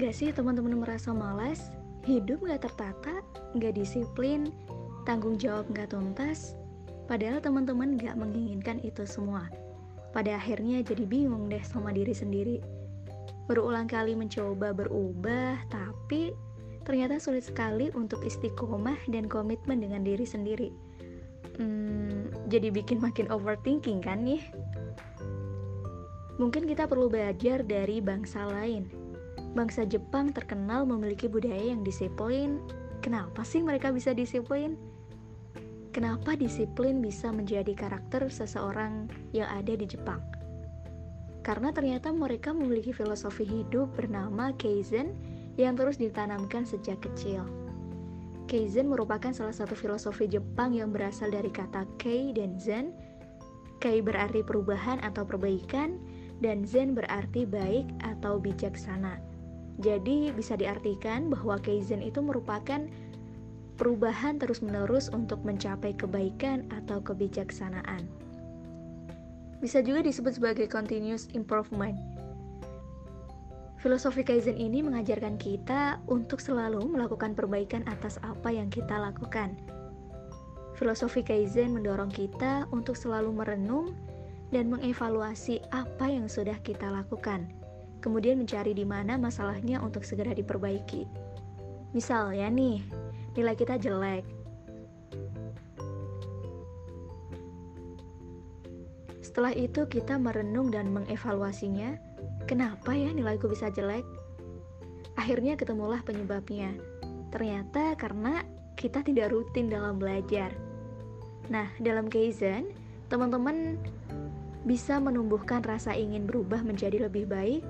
gak sih teman-teman merasa malas, hidup gak tertata, gak disiplin, tanggung jawab gak tuntas? Padahal teman-teman gak menginginkan itu semua. Pada akhirnya jadi bingung deh sama diri sendiri. Berulang kali mencoba berubah, tapi ternyata sulit sekali untuk istiqomah dan komitmen dengan diri sendiri. Hmm, jadi bikin makin overthinking kan nih? Mungkin kita perlu belajar dari bangsa lain. Bangsa Jepang terkenal memiliki budaya yang disiplin. Kenapa sih mereka bisa disiplin? Kenapa disiplin bisa menjadi karakter seseorang yang ada di Jepang? Karena ternyata mereka memiliki filosofi hidup bernama Kaizen yang terus ditanamkan sejak kecil. Kaizen merupakan salah satu filosofi Jepang yang berasal dari kata Kei dan Zen. Kei berarti perubahan atau perbaikan, dan Zen berarti baik atau bijaksana. Jadi bisa diartikan bahwa Kaizen itu merupakan perubahan terus-menerus untuk mencapai kebaikan atau kebijaksanaan. Bisa juga disebut sebagai continuous improvement. Filosofi Kaizen ini mengajarkan kita untuk selalu melakukan perbaikan atas apa yang kita lakukan. Filosofi Kaizen mendorong kita untuk selalu merenung dan mengevaluasi apa yang sudah kita lakukan, kemudian mencari di mana masalahnya untuk segera diperbaiki. Misalnya nih, nilai kita jelek. Setelah itu kita merenung dan mengevaluasinya, kenapa ya nilaiku bisa jelek? Akhirnya ketemulah penyebabnya. Ternyata karena kita tidak rutin dalam belajar. Nah, dalam Kaizen, teman-teman bisa menumbuhkan rasa ingin berubah menjadi lebih baik,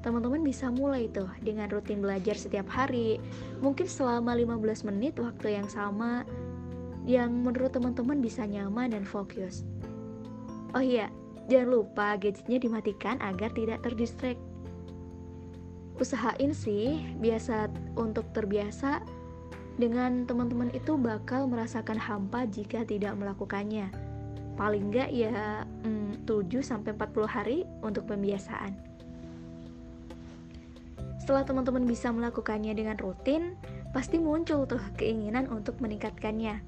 teman-teman bisa mulai tuh dengan rutin belajar setiap hari, mungkin selama 15 menit waktu yang sama yang menurut teman-teman bisa nyaman dan fokus. Oh iya, jangan lupa gadgetnya dimatikan agar tidak terdistract. Usahain sih biasa untuk terbiasa dengan teman-teman itu bakal merasakan hampa jika tidak melakukannya paling enggak ya hmm, 7 sampai 40 hari untuk pembiasaan. Setelah teman-teman bisa melakukannya dengan rutin, pasti muncul tuh keinginan untuk meningkatkannya.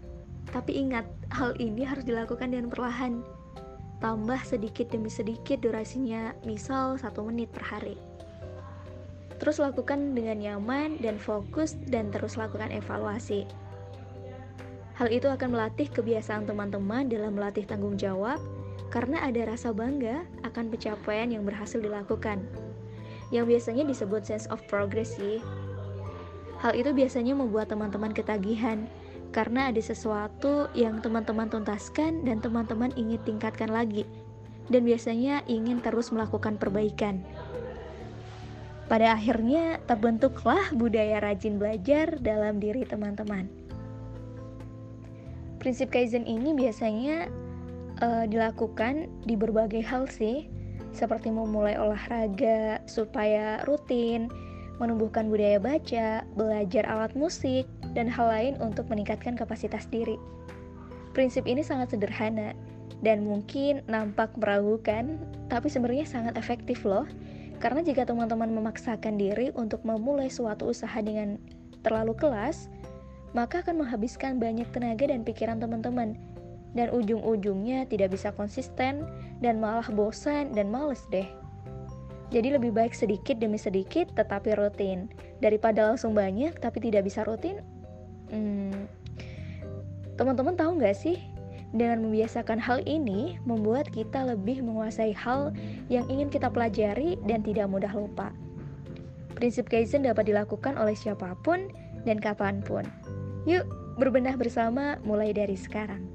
Tapi ingat, hal ini harus dilakukan dengan perlahan. Tambah sedikit demi sedikit durasinya, misal satu menit per hari. Terus lakukan dengan nyaman dan fokus dan terus lakukan evaluasi. Hal itu akan melatih kebiasaan teman-teman dalam melatih tanggung jawab karena ada rasa bangga akan pencapaian yang berhasil dilakukan. Yang biasanya disebut sense of progress sih. Hal itu biasanya membuat teman-teman ketagihan karena ada sesuatu yang teman-teman tuntaskan dan teman-teman ingin tingkatkan lagi dan biasanya ingin terus melakukan perbaikan. Pada akhirnya terbentuklah budaya rajin belajar dalam diri teman-teman. Prinsip Kaizen ini biasanya uh, dilakukan di berbagai hal sih, seperti memulai olahraga supaya rutin, menumbuhkan budaya baca, belajar alat musik, dan hal lain untuk meningkatkan kapasitas diri. Prinsip ini sangat sederhana dan mungkin nampak meragukan, tapi sebenarnya sangat efektif loh. Karena jika teman-teman memaksakan diri untuk memulai suatu usaha dengan terlalu kelas, maka akan menghabiskan banyak tenaga dan pikiran teman-teman. Dan ujung-ujungnya tidak bisa konsisten dan malah bosan dan males deh. Jadi lebih baik sedikit demi sedikit tetapi rutin daripada langsung banyak tapi tidak bisa rutin. Hmm, teman-teman tahu nggak sih dengan membiasakan hal ini membuat kita lebih menguasai hal yang ingin kita pelajari dan tidak mudah lupa. Prinsip Kaizen dapat dilakukan oleh siapa pun dan kapan pun. Yuk, berbenah bersama mulai dari sekarang.